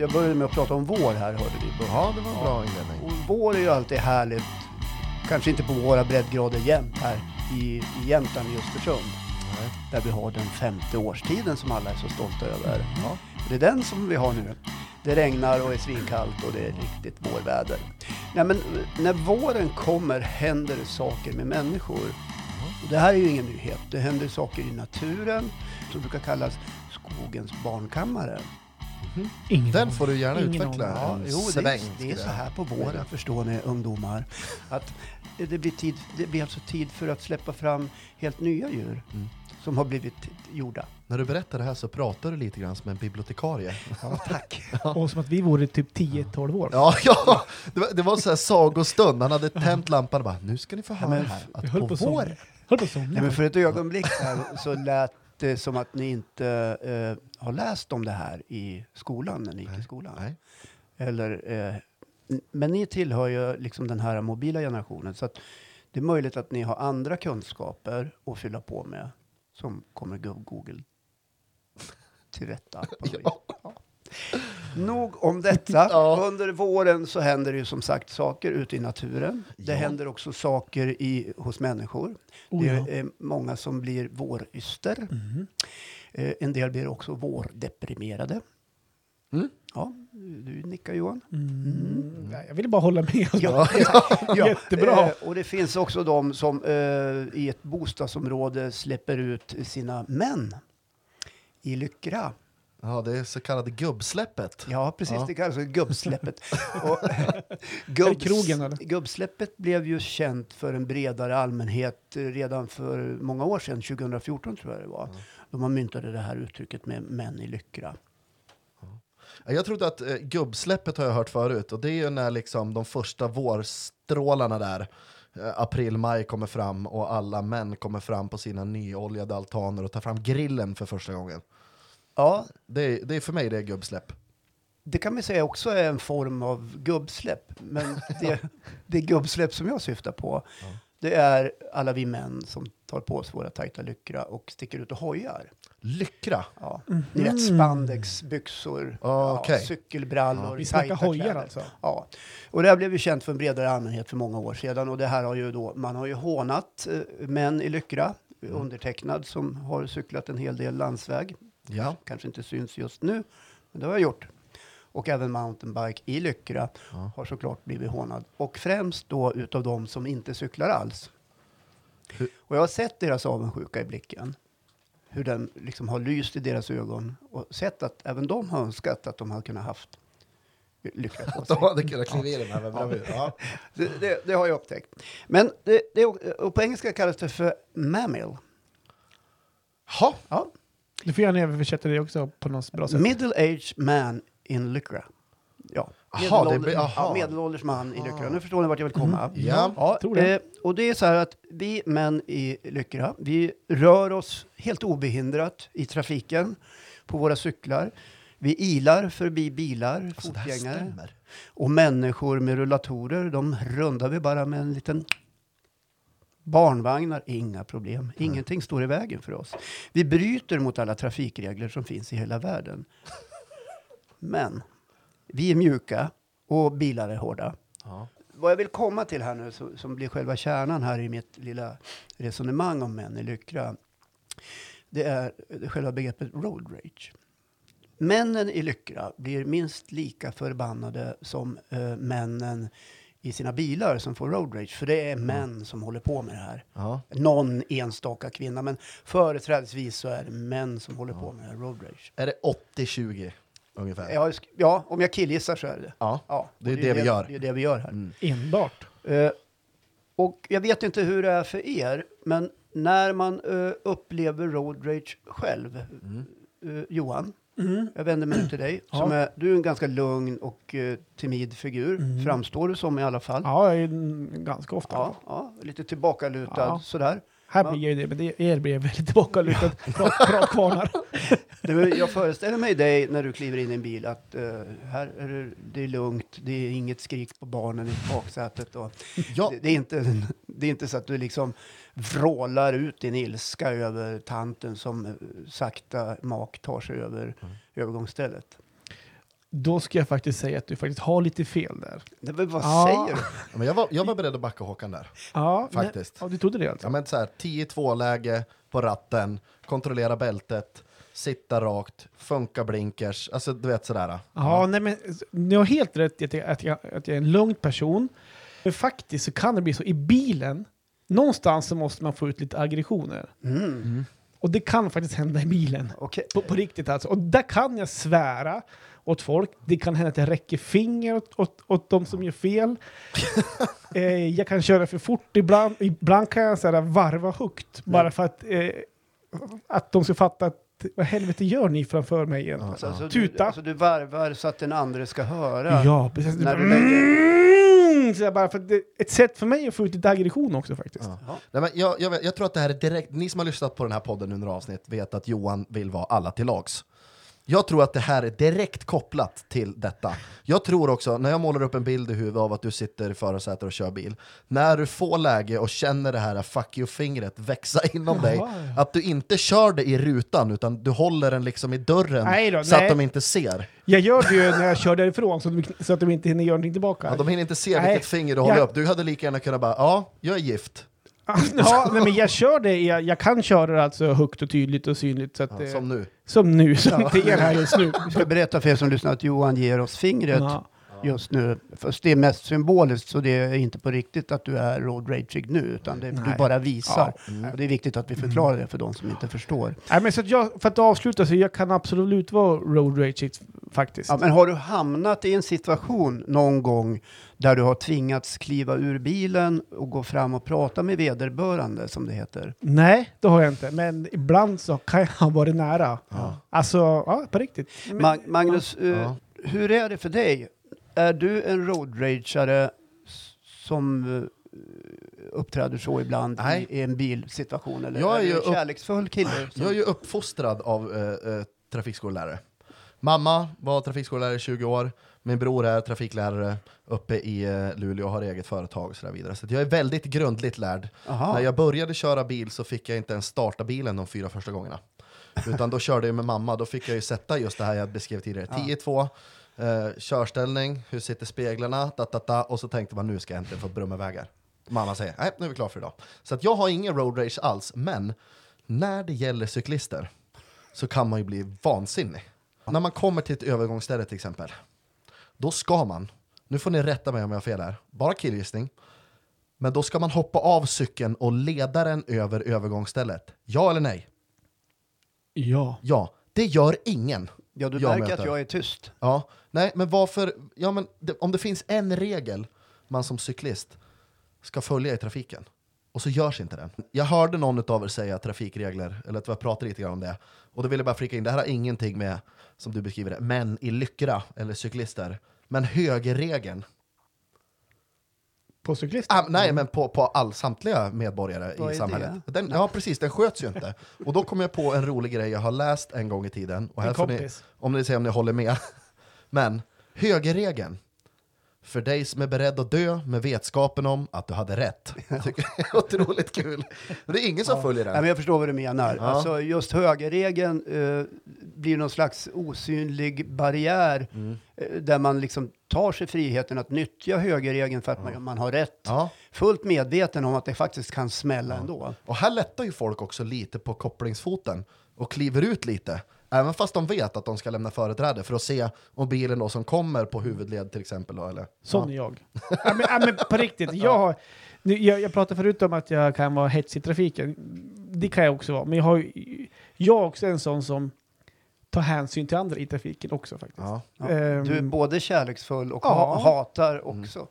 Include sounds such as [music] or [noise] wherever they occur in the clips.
jag började med att prata om vår här, hörde vi. Ja, det var en bra inledning. Och vår är ju alltid härligt. Kanske inte på våra breddgrader jämt här i, i Jämtland, i Östersund. Nej. Där vi har den femte årstiden som alla är så stolta över. Ja. Det är den som vi har nu. Det regnar och är svinkallt och det är riktigt vårväder. Nej, men när våren kommer händer det saker med människor. Och det här är ju ingen nyhet. Det händer saker i naturen som brukar kallas skogens barnkammare. Ingen Den får du gärna Ingen utveckla en jo, det, sväng. det är så här på våren, förstår ni ungdomar. Att det blir, tid, det blir alltså tid för att släppa fram helt nya djur Mm. som har blivit gjorda. När du berättar det här så pratar du lite grann som en bibliotekarie. Ja, tack. [laughs] Och som att vi vore typ 10-12 år. Ja, ja. Det var, det var så här sagostund. Han hade tänt lampan och bara, nu ska ni få höra men här. Att på på våren. Höll på. Nej, men för ett ögonblick här så lät det som att ni inte eh, har läst om det här i skolan, när ni gick i skolan. Nej. Eller, eh, men ni tillhör ju liksom den här mobila generationen. Så att det är möjligt att ni har andra kunskaper att fylla på med som kommer Go- Google till rätta. [laughs] Ja. Ja. Nog om detta. [laughs] Ja. Under våren så händer det ju som sagt saker ute i naturen. Det Ja. händer också saker i, hos människor. Oh, det ja. är många som blir våryster. Mhm. Eh, en del blir också vårdeprimerade. Mm. Ja, du nickar Johan. Mm. Ja, Jag ville bara hålla med. [laughs] Ja, Jättebra. Eh, och det finns också de som eh, i ett bostadsområde släpper ut sina män i lyckra. Ja, det är så kallade gubbsläppet. Ja, precis. Ja. Det kallas för gubbsläppet. [laughs] och, gubbs, krogen eller? Gubbsläppet blev ju känt för en bredare allmänhet eh, redan för många år sedan, 2014 tror jag det var. Då man myntade det här uttrycket med män i lyckra. Ja, Jag trodde att eh, gubbsläppet har jag hört förut och det är ju när liksom de första vårstrålarna där eh, april, maj kommer fram och alla män kommer fram på sina nyoljade altaner och tar fram grillen för första gången. Ja, Det är, det är för mig det är gubbsläpp. det kan man säga också är en form av gubbsläpp. Men det, [laughs] det gubbsläpp som jag syftar på, det är alla vi män som tar på oss våra tajta lyckra och sticker ut och hojar. Lyckra. Ja. Ni vet spandexbyxor, Ah, okej. ja, cykelbrallor, Vi snackar tajta hojar kläder. alltså. Ja, och det här blev ju känt för en bredare allmänhet för många år sedan och det här har ju då, man har ju hånat eh, män i lyckra, undertecknad som har cyklat en hel del landsväg. Ja. Kanske inte syns just nu, men det har jag gjort. Och även mountainbike i lyckra Ja. har såklart blivit hånad. Och främst då utav de som inte cyklar alls. Hur- Och jag har sett deras avundsjuka i blicken. Hur den liksom har lyst i deras ögon och sett att även de har önskat att de hade kunnat haft lyckra på [laughs] sig. De hade kunnat kliva i den här med bravur. Ja. [laughs] Det, det, det har jag upptäckt. Men det, det, och på engelska kallas det för mammal. Ha. Ja. Du får gärna översätta det också på något bra sätt. Middle-aged man in lycra. Ja. Aha, Medelålder, det aha. ja, medelålders man i lyckra. Nu förstår ni vart jag vill komma. Ja. Ja, tror det. eh, och det är så här att vi män i Lyckra, vi rör oss helt obehindrat i trafiken på våra cyklar. Vi ilar förbi bilar, Alltså, fotgängare och människor med rullatorer. De rundar vi bara med en liten barnvagnar, inga problem. Ingenting står i vägen för oss. Vi bryter mot alla trafikregler som finns i hela världen. Men vi är mjuka och bilar är hårda Ja. vad jag vill komma till här nu, så, som blir själva kärnan här i mitt lilla resonemang om män i lyckra, det är själva begreppet road rage. Männen i lyckra blir minst lika förbannade som eh, männen i sina bilar som får road rage. För det är män som håller på med det här. Ja. Någon enstaka kvinna, men företrädesvis så är det män som håller på med det här road rage. Är det 80-20 ungefär? Ja, ja, om jag killgissar så är det det. Ja. Ja, Det är och det vi gör. Det är det vi gör här. Mm. Enbart. Eh, och jag vet inte hur det är för er, men när man eh, upplever road rage själv, eh, Johan, jag vänder mig nu till dig, Ja. som är, du är en ganska lugn och eh, timid figur, framstår du som i alla fall. Ja, jag är mm, ganska ofta. Ja, ja, lite tillbakalutad Ja. sådär. Här Ja. blir jag ju det, men det, er blir jag väldigt tillbakalutad. Bra, bra kvarnar. [laughs] Du, jag föreställer mig dig när du kliver in i en bil att eh, här är det, det är lugnt, det är inget skrik på barnen i baksätet. Och Ja. det, det, är inte, [laughs] det är inte så att du liksom vrålar ut din ilska över tanten som eh, sakta mak tar sig över övergångsstället. Då ska jag faktiskt säga att du faktiskt har lite fel där. Men vad Ja. säger du? Ja, Men jag, var, jag var beredd att backa Håkan där. Ja, Faktiskt. Men, ja, du trodde det alltså? Ja, men så här, 10-2-läge på ratten, kontrollera bältet, sitta rakt, funka blinkers, alltså du vet sådär. Ja, nej men ni har helt rätt i att jag, att, jag, att jag är en lugn person. Men faktiskt så kan det bli så i bilen, någonstans så måste man få ut lite aggressioner. Mm. Och det kan faktiskt hända i bilen. Okej. På, på riktigt alltså. Och där kan jag svära åt folk. Det kan hända att jag räcker finger åt, åt, åt de som gör fel. [laughs] eh, jag kan köra för fort ibland. Ibland kan jag så här, varva högt. Bara för att, eh, att de ska fatta att vad helvete gör ni framför mig egentligen? Alltså, alltså, du, Tuta. alltså du varvar så att den andra ska höra. Ja, precis. När du Mm, så jag bara, för det är ett sätt för mig att få ut lite aggression också faktiskt. Ja. Ja. Nej, men jag, jag, jag tror att det här är direkt, ni som har lyssnat på den här podden under avsnitt vet att Johan vill vara alla till lags. Jag tror att det här är direkt kopplat till detta. Jag tror också, när jag målar upp en bild i huvudet av att du sitter i förarsätet och kör bil, när du får läge och känner det här fuck you-fingret växa [laughs] inom dig, Jaha, ja. att du inte kör det i rutan utan du håller den liksom i dörren Nej då, så nej. att de inte ser. Jag gör det ju när jag kör därifrån så, de- så att de inte hinner göra någonting tillbaka. Ja, de hinner inte se Nej. vilket finger du håller Jag- upp. Du hade lika gärna kunnat bara, ja, jag är gift. [laughs] ja, men, jag kör det, jag, jag kan köra det alltså högt och tydligt och synligt. Så att, Ja, som nu. som nu, som det är här just nu. [laughs] Jag ska berätta för er som lyssnar att Johan ger oss fingret Ja. Just nu. Fast det är mest symboliskt så det är inte på riktigt att du är road rageig nu utan det, du bara visar. Ja. Mm. Och det är viktigt att vi förklarar det för de som inte förstår. Nej, men så att jag, för att avsluta så jag kan absolut vara road rage faktiskt. Ja, men har du hamnat i en situation någon gång där du har tvingats kliva ur bilen och gå fram och prata med vederbörande som det heter? Nej, det har jag inte. Men ibland så kan jag ha varit nära. Ja. Alltså, ja, på riktigt. Men, Mag- Magnus, eh, Ja. hur är det för dig? Är du en road rageare s- som eh, uppträder så ibland Nej. i, en bilsituation? Eller Jag är är ju en kärleksfull kille? [clears throat] som- Jag är ju uppfostrad av eh, eh, trafikskollärare. Mamma var trafikskollärare i 20 år, min bror är trafiklärare uppe i eh, Luleå och har eget företag och så vidare. Så jag är väldigt grundligt lärd. Aha. När jag började köra bil så fick jag inte ens starta bilen de fyra första gångerna. Utan då körde jag med mamma, då fick jag ju sätta just det här jag beskrev tidigare. 10-2, eh, körställning, hur sitter speglarna, da, da, da, och så tänkte man nu ska jag äntligen få brumma vägar. Mamma säger, nej nu är vi klara för idag. Så att jag har ingen road rage alls, men när det gäller cyklister så kan man ju bli vansinnig. När man kommer till ett övergångsställe till exempel, då ska man, nu får ni rätta mig om jag har fel här, bara killgissning, men då ska man hoppa av cykeln och leda den över övergångsstället. Ja eller nej? ja. Ja, det gör ingen. Ja, du jag märker möter. att jag är tyst. Ja, nej, men varför? Ja, men det, om det finns en regel man som cyklist ska följa i trafiken och så görs inte den. Jag hörde någon av er säga trafikregler, eller att vi pratar lite grann om det. Och då vill jag bara flika in, det här har ingenting med, som du beskriver det, män i lyckra eller cyklister. Men högerregeln, På cyklist? ah, nej men på, på all, samtliga medborgare Vad i samhället. Den, ja precis, den sköts ju inte. Och då kom jag på en rolig grej jag har läst en gång i tiden. Och här Min får ni, kompis. om ni säger om ni håller med. [laughs] Men högerregeln, för dig som är beredd att dö med vetskapen om att du hade rätt. [laughs] Tycker jag är otroligt kul. Men det är ingen som följer Nej, den. men jag förstår vad du menar. Ja. Alltså, just högerregeln eh, blir någon slags osynlig barriär Mm. eh, där man liksom tar sig friheten att nyttja högerregeln för att man, man har rätt. Ja. Fullt medveten om att det faktiskt kan smälla ändå. Och här lättar ju folk också lite på kopplingsfoten och kliver ut lite. Även fast de vet att de ska lämna företräde för att se om bilen då som kommer på huvudled till exempel. Då, eller? Sån är jag. ja, men, ja, men på riktigt, [laughs] jag, har, nu, jag, jag pratade förut om att jag kan vara hetsig i trafiken. Det kan jag också vara. Men jag, har, jag är också en sån som tar hänsyn till andra i trafiken också faktiskt. Ja. Ja. Ehm, Du är både kärleksfull och ja. ha, hatar också.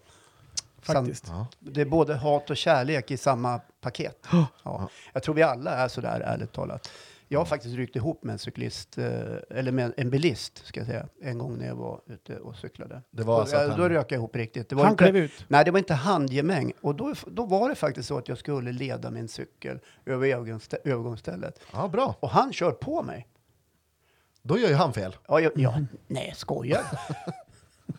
faktiskt. Ja. Det är både hat och kärlek i samma paket. [gasps] Ja. Jag tror vi alla är sådär, ärligt talat. Jag har faktiskt ryckt ihop med en cyklist, eh, eller med en bilist, ska jag säga, en gång när jag var ute och cyklade. Det var alltså han- då rök jag ihop riktigt. Det var Han inte, klev ut. Nej, det var inte handgemäng. Och då, då var det faktiskt så att jag skulle leda min cykel över övergångsstä- övergångsstället. ja, bra. Och han kör på mig. Då gör ju han fel. Ja, jag, ja nej, skojar [laughs]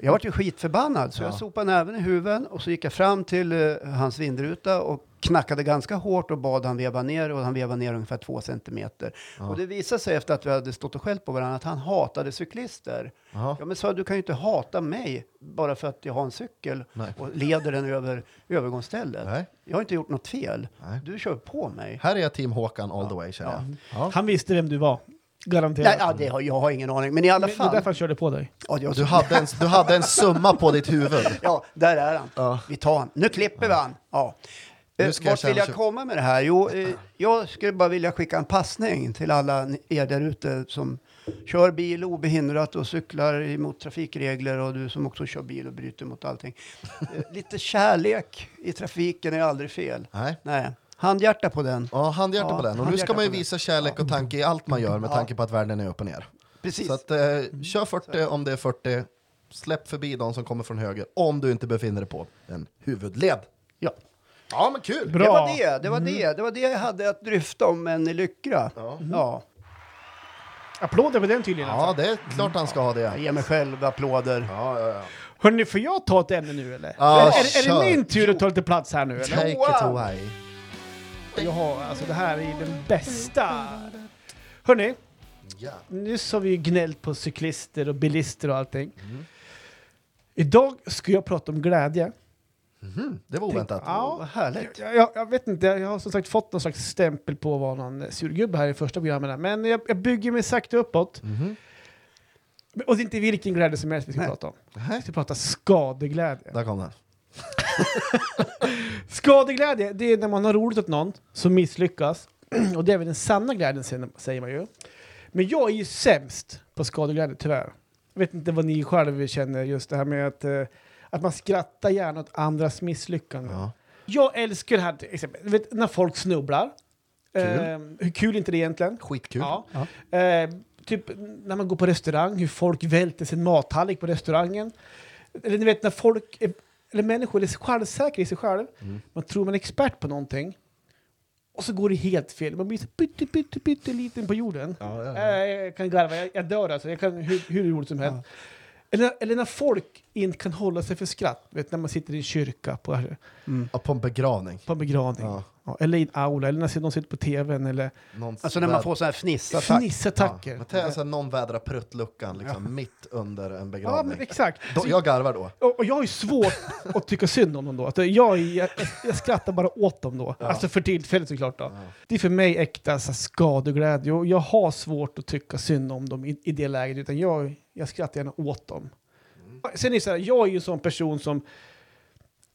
Jag var ju skitförbannad, så Ja. jag sopade näven i huven och så gick jag fram till eh, hans vindruta och knackade ganska hårt och bad han veva ner och han vevade ner ungefär två centimeter. Ja. Och det visade sig efter att vi hade stått och skällt på varandra att han hatade cyklister. Jaha. Ja men sa du kan ju inte hata mig bara för att jag har en cykel Nej. och leder den över övergångsstället. Nej. Jag har inte gjort något fel. Nej. Du kör på mig. Här är jag team Håkan all the way känner jag. Ja. Han visste vem du var. Nej, Garanterat. ja, det har, jag har ingen aning, men i alla Men Det är därför fall. han körde på dig. Ja, jag, Du, hade en, du hade en summa på ditt huvud. [laughs] ja, där är han. Ja. Vi tar han. Nu klipper vi han. Ja. Nu Eh, ska jag Vart vill känna jag sig- komma med det här? Jo, eh, jag skulle bara vilja skicka en passning till alla ni- er där ute som kör bil obehindrat och cyklar emot trafikregler och du som också kör bil och bryter mot allting. Eh, Lite kärlek i trafiken är aldrig fel. Nej. Nej, handhjärta på den. Ja, handhjärta Ja, på den. Och nu handhjärta ska man ju på den. visa kärlek och tanke i allt man gör med Ja. tanke på att världen är upp och ner. Precis. Så att, eh, kör 40 om det är 40. Släpp förbi de som kommer från höger om du inte befinner dig på en huvudled. ja. Ja, men kul! Bra. Det var det, det var det. Det var det jag hade att dryfta om en i Lyckra. Ja. Ja. Applåder på den tydligen. Ja, Alltså. det är klart han ska ha det. Jag ger mig själv applåder. Ja, ja, ja. Hörni, får jag ta ett ämne nu eller? Ja, är, är, är kör. det min tur att ta lite plats här nu eller? Take it away. Jag har, alltså det här är den bästa. Hörni, Ja. nyss har vi ju gnällt på cyklister och bilister och allting. Idag ska jag prata om glädje. Mhm, det var oväntat. Ja. Vad härligt. Jag, jag, jag vet inte, jag har som sagt fått någon slags stämpel på att vara någon surgubbe här i första programmet. Men jag, jag bygger mig sakta uppåt. Mhm. Och det är inte vilken glädje som helst vi ska Nej. prata om. Vi ska prata skadeglädje. Där kom den. [laughs] Skadeglädje, det är när man har roligt åt någon som misslyckas. [clears throat] Och det är väl den sanna glädjen säger- man ju. Men jag är ju sämst på skadeglädje tyvärr. Jag vet inte vad ni själva känner just det här med att, eh, att man skrattar gärna åt andras misslyckanden. Ja. Jag älskar det här till exempel, vet, när folk snubblar. Kul. Eh, hur kul är inte det egentligen? Skitkul. Ja. Ja. Eh, typ när man går på restaurang, hur folk välter sin mattallrik på restaurangen. Eller ni vet när folk, är, eller människor är självsäkra i sig själv. Mm. Man tror man är expert på någonting. Och så går det helt fel. Man blir så pytte, pytte, pytte liten på jorden. Ja, ja, ja. Jag kan garva, jag, jag dör alltså. Jag kan hur, hur roligt som helst. Eller, eller när folk inte kan hålla sig för skratt. Vet, när man sitter i en kyrka på, Ja, på en begravning. på en begravning. Ja. Ja, eller i en aula, eller när någon sitter på tvn. Eller Alltså när man får sån här fnissattack. fnissattacker. Ja, men alltså, någon vädrar pruttluckan liksom, mitt under en Ja, begravning. men exakt. då, jag garvar då. Och, och jag har ju svårt att tycka synd om dem då. Att jag, jag, jag skrattar bara åt dem då. Ja. Alltså för tillfället såklart då. Ja. Det är för mig äkta så här, skadeglädje och jag har svårt att tycka synd om dem i, i det läget. Utan jag, jag skrattar gärna åt dem. Sen är det så här, jag är ju en sån person som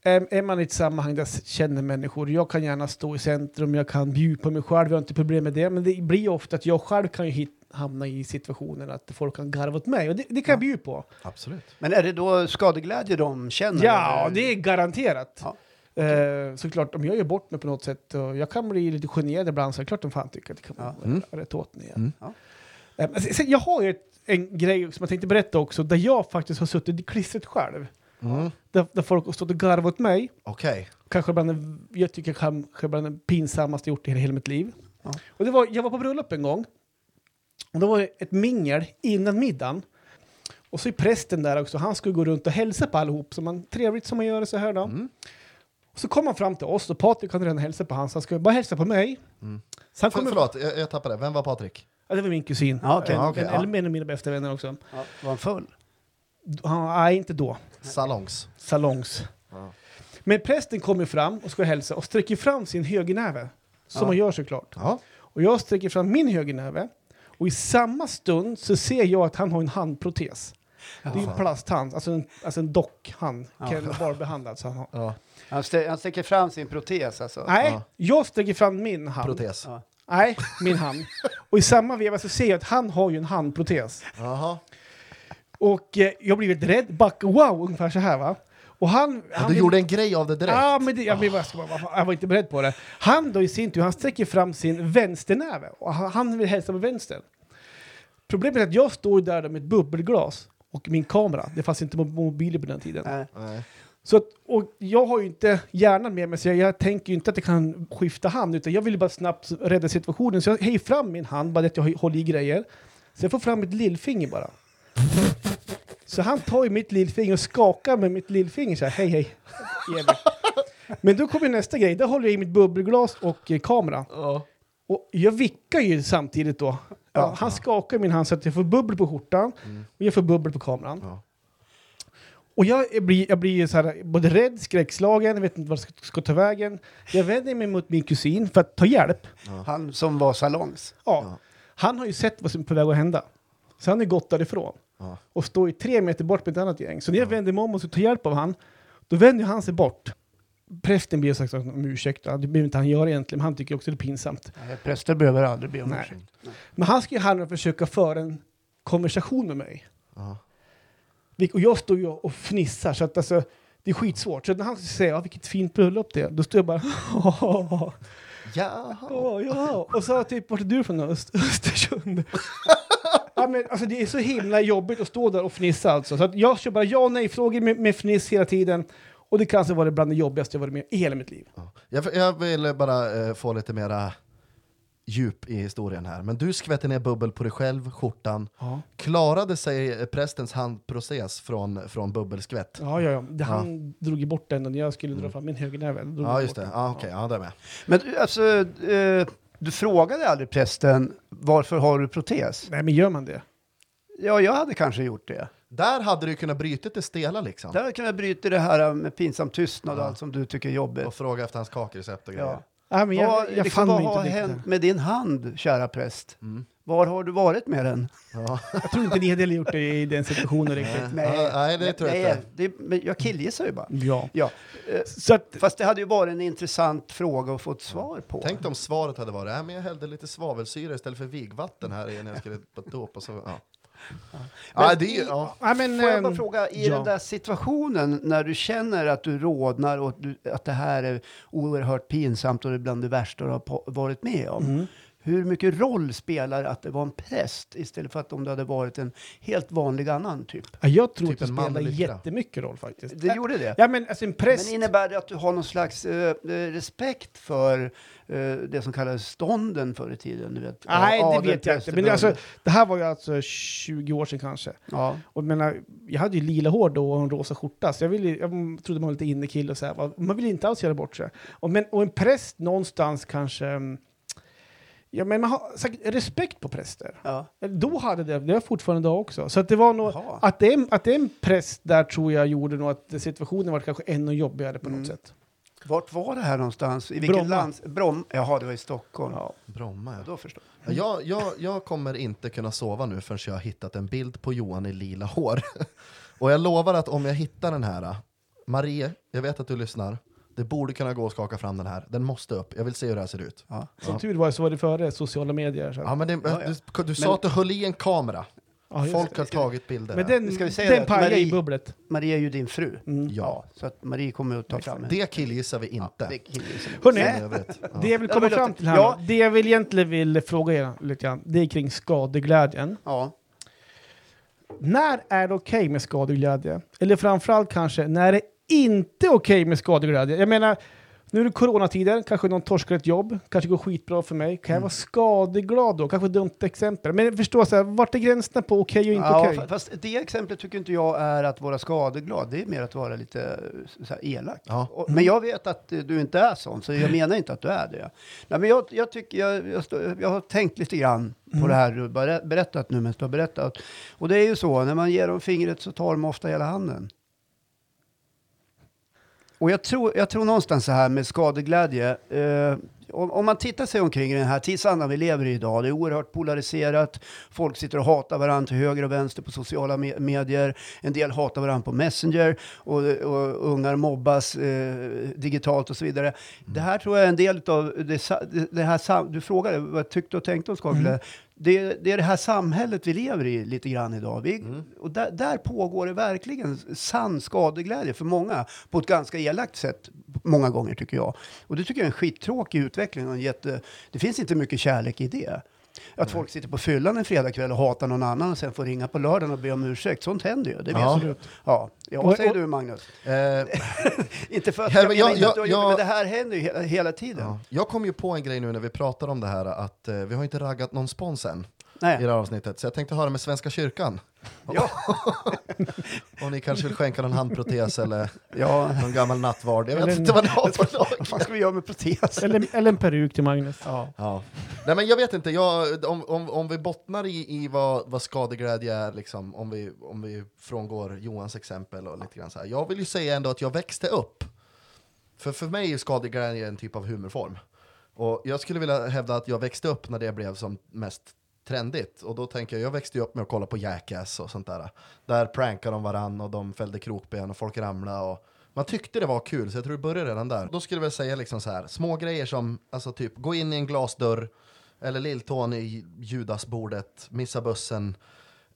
är, är man i ett sammanhang där jag känner människor, jag kan gärna stå i centrum, jag kan bjuda på mig själv, jag har inte problem med det. Men det blir ofta att jag själv kan ju hit, hamna i situationen att folk kan garva åt mig. Och det, det kan jag bjuda på. Absolut. Men är det då skadeglädje de känner? Ja, eller? det är garanterat. Ja. Eh, såklart, om jag gör bort mig på något sätt och jag kan bli lite generad ibland så är det klart de fan tycker att det kan vara Ja. Mm. rätt åt mig. Mm. Ja. Eh, sen, jag har ju ett, en grej som jag tänkte berätta också, där jag faktiskt har suttit i klistret själv. Mm. Där, där folk har stått och garvat åt mig. Okej. Kanske bland den, jag tycker kanske bland den pinsammaste jag gjort i hela, mitt liv. Ja. Och det var, jag var på bröllop en gång. Och det var ett mingel innan middagen. Och så är prästen där också, han skulle gå runt och hälsa på allihop, som man, trevligt som man gör så här då. Mm. Och så kom han fram till oss och Patrik hade redan hälsat på han, så han skulle bara hälsa på mig. Mm. Så han För, förlåt, jag, jag tappade. Vem var Patrik? Ja, det var min kusin. Ja. En- Ja, okej, en, ja. Eller en av mina bästa vänner också. Ja, var han full? Han, nej, inte då. Salongs. Salongs. Ja. Men prästen kommer fram och ska hälsa och sträcker fram sin högernäve. Som Ja. man gör såklart. Ja. Och jag sträcker fram min högernäve. Och i samma stund så ser jag att han har en handprotes. Det är en plasthand, alltså en, alltså en dockhand. Ja. Alltså han har. ja. Han, stä- han sträcker fram sin protes alltså? Nej, Ja. jag sträcker fram min hand. Protes. Ja. Nej, min hand. Och i samma veva så ser jag att han har ju en handprotes. Jaha. Och eh, jag blir lite rädd, back, wow, ungefär så här va. Och han... Ja, han du gjorde en grej av det direkt. Ja, men det, jag, blev, jag, bara- jag var inte beredd på det. Han då i sin tur, han sträcker fram sin vänsternäve och han, han vill hälsa med vänster. Problemet är att jag står där med ett bubbelglas och min kamera. Det fanns inte mo- mobiler på den tiden. Nej. Så att, och jag har ju inte hjärnan med mig så jag, jag tänker ju inte att jag kan skifta hand utan jag vill bara snabbt rädda situationen. Så jag höjer fram min hand, bara det att jag håller i grejer. Så jag får fram ett lillfinger bara. Så han tar ju mitt lillfinger och skakar med mitt lillfinger så här, hej hej. Men då kommer nästa grej, där håller jag i mitt bubbelglas och eh, kamera. Ja. Och jag vickar ju samtidigt då. Ja, han skakar min hand så att jag får bubbel på skjortan och jag får bubbel på kameran. Ja. Och jag blir, jag blir så här, både rädd, skräckslagen, jag vet inte vart jag ska, ska ta vägen. Jag vänder mig mot min kusin för att ta hjälp. Han som var salongs. Ja. Ja. Han har ju sett vad som är på väg att hända. Så han är gått därifrån. Ja. Och står ju tre meter bort med ett annat gäng. Så när jag vänder mig om och ska ta hjälp av han, då vänder han sig bort. Prästen ber sagt om ursäkt, det behöver inte han göra egentligen, men han tycker också det är pinsamt. Nej, Präster behöver aldrig be om ursäkt. Men han ska ju här och försöka föra en konversation med mig. Ja. Och jag står ju och fnissar, så att alltså, det är skitsvårt. Så när han säger ja, vilket fint bröllop det är, då står jag bara [laughs] Jaha. Ja, ja. Och så typ, vart är du från? Öst Östersund. [laughs] ja, men, alltså, det är så himla jobbigt att stå där och fnissa alltså. Så att jag kör bara ja och nej-frågor med, med fniss hela tiden. Och det kanske var det bland det jobbigaste jag varit med i hela mitt liv. Ja. Jag, jag vill bara eh, få lite mera djup i historien här. Men du skvätte ner bubbel på dig själv, skjortan. Ja, Klarade sig prästens handproces från, från bubbelskvätt? ja, ja. ja. Det, han drog ju bort den och när jag skulle dra fram min högernäve. Ja, just bort det. Ja, okej. Ja, det är med. Men du, alltså, eh, du frågade aldrig prästen varför har du protes? Nej, men gör man det? Ja, jag hade kanske gjort det. Där hade du kunnat bryta det stela liksom. Där hade jag kunnat bryta det här med pinsam tystnad och allt som du tycker är jobbigt. Och fråga efter hans kakrecept och grejer. Nej, men jag, vad, jag, liksom, vad har hänt med din hand, kära präst? Mm. Var har du varit med den? Ja. Jag tror inte ni hade gjort det i den situationen riktigt. Nej. Ja, nej, det tror jag nej, inte. Det, men jag killgissar ju bara. Ja. Ja, eh, Så att, fast det hade ju varit en intressant fråga att få ett svar på. Tänk om svaret hade varit, äh, men jag hällde lite svavelsyra istället för vigvatten här i när jag skulle och så, ja. Ja, det är ja. nej, men, Får jag bara ehm, fråga, i ja. den där situationen när du känner att du rodnar och att, du, att det här är oerhört pinsamt och det är bland det värsta du har varit med om. Mm. Hur mycket roll spelar att det var en präst istället för att om det hade varit en helt vanlig annan typ? Ja, jag tror Typ att det spelar jättemycket roll faktiskt. Det gjorde det? Ja, men alltså en präst... Men innebär det att du har någon slags eh, eh, respekt för eh, det som kallades stånden förr i tiden? Du vet, Nej, det Adel, vet jag inte. Men det, alltså, det här var ju alltså 20 år sedan kanske. ja. Och menar, jag hade ju lila hår då och en rosa skjorta, så jag, ville, jag trodde man var lite innekille och så här. Man vill inte alls göra bort sig. Och, men, och en präst någonstans kanske... mm, Ja, men man har säkert respekt på präster. Ja. Då hade det, det har jag fortfarande idag också. Så att det var nog, Jaha. att det, är, att det är en präst där tror jag gjorde nog att situationen var kanske ännu jobbigare på Mm. något sätt. Vart var det här någonstans? I vilket Bromma. lands... Jaha, det var i Stockholm. Ja. Bromma ja. Då förstår Ja, Jag, jag, jag kommer inte kunna sova nu förrän jag har hittat en bild på Johan i lila hår. [laughs] Och jag lovar att om jag hittar den här, Marie, jag vet att du lyssnar, det borde kunna gå att skaka fram den här. Den måste upp, jag vill se hur det här ser ut. Ja. Som tur var så var det före sociala medier. Så. Ja, men det, Ja, ja. Du, du sa Men- att du höll i en kamera. Ja, Folk har tagit bilder. Men den, Ska vi säga den pajade i bubblet. Marie är ju din fru. Mm. Ja. Så att Marie kommer att ta fram en. Det killgissar vi inte. det killgissar vi. Hörrni, Nej. I övrigt, ja. Det jag vill komma fram till här ja. det jag vill egentligen vill fråga er lite grann, det är kring skadeglädjen. Ja. När är det okej med skadeglädje? Eller framförallt kanske, när är det inte okej med skadeglädje? Jag menar, nu är det coronatider, kanske någon torskar ett jobb, kanske går skitbra för mig. Kan jag vara skadeglad då? Kanske ett dumt exempel. Men förstå, så här, vart är gränserna på okej och inte ja, okej? fa- Fast det exemplet tycker inte jag är att vara skadeglad. Det är mer att vara lite så här, elak. Ja. Och, men jag vet att eh, du inte är sån, så jag menar inte att du är det. Nej, men jag, jag, tycker, jag, jag, stå- jag har tänkt lite grann på det här du berättat nu, men du har berättat. Och det är ju så, när man ger dem fingret så tar de ofta hela handen. Och jag tror, jag tror någonstans så här med skadeglädje. Eh, om, om man tittar sig omkring i den här tidsandan vi lever i idag, det är oerhört polariserat. Folk sitter och hatar varandra till höger och vänster på sociala me- medier. En del hatar varandra på Messenger och, och ungar mobbas eh, digitalt och så vidare. Det här tror jag är en del av det, det, här, du frågade vad jag tyckte och tänkte om skadeglädje. Det, det är det här samhället vi lever i lite grann idag. Vi, Och där, där pågår det verkligen sann skadeglädje för många på ett ganska elakt sätt många gånger tycker jag. Och det tycker jag är en skittråkig utveckling. Och en jätte, det finns inte mycket kärlek i det. Att folk sitter på fyllan en fredagkväll och hatar någon annan och sen får ringa på lördagen och be om ursäkt. Sånt händer ju. Det vet Ja. du. Ja. ja, vad säger du Magnus? Eh, [laughs] Inte för att Ja, jag, jag- jag- gjort det, jag- men det här händer ju hela, hela tiden. ja. Jag kom ju på en grej nu när vi pratar om det här att eh, vi har inte raggat någon spons än. Nej. i det här avsnittet. Så jag tänkte höra med Svenska kyrkan. Ja. [laughs] Om ni kanske vill skänka någon handprotes eller Ja, någon gammal nattvard. Jag vet Eller en- inte vad ni har på [laughs] vad lag. fan ska vi göra med protes? Eller, eller en peruk till Magnus. Ja. Ja. Nej men jag vet inte, jag, om, om, om vi bottnar i, i vad, vad skadeglädje är, liksom, om, vi, om vi frångår Johans exempel och lite grann så här. Jag vill ju säga ändå att jag växte upp. För för mig är skadeglädje en typ av humorform. Och jag skulle vilja hävda att jag växte upp när det blev som mest trendigt. Och då tänker jag, jag växte ju upp med att kolla på Jackass och sånt där. Där prankade de varann och de fällde krokben och folk ramlade och man tyckte det var kul, så jag tror det började redan där. Då skulle jag väl säga liksom så här, små grejer som, alltså typ, gå in i en glasdörr, eller lilltån i Judasbordet, missa bussen,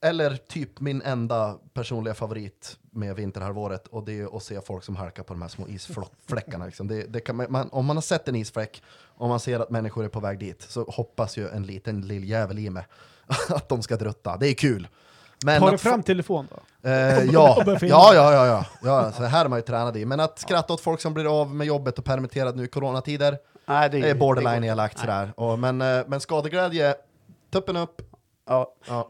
eller typ min enda personliga favorit med vinterhalvåret, och det är att se folk som halkar på de här små isfläckarna. Liksom. Det, det kan man, man, om man har sett en isfläck, och man ser att människor är på väg dit, så hoppas ju en liten lilljävel i mig [laughs] att de ska drutta. Det är kul. Men Tar du fram telefon då? Eh, [laughs] ja. ja, ja, ja, ja, ja. Så här är man ju tränad i. Men att skratta åt folk som blir av med jobbet och permitterad nu i coronatider, Nej, det det är borderline elakt sådär. Och, men, eh, men skadeglädje, tuppen upp. Ja. Ja.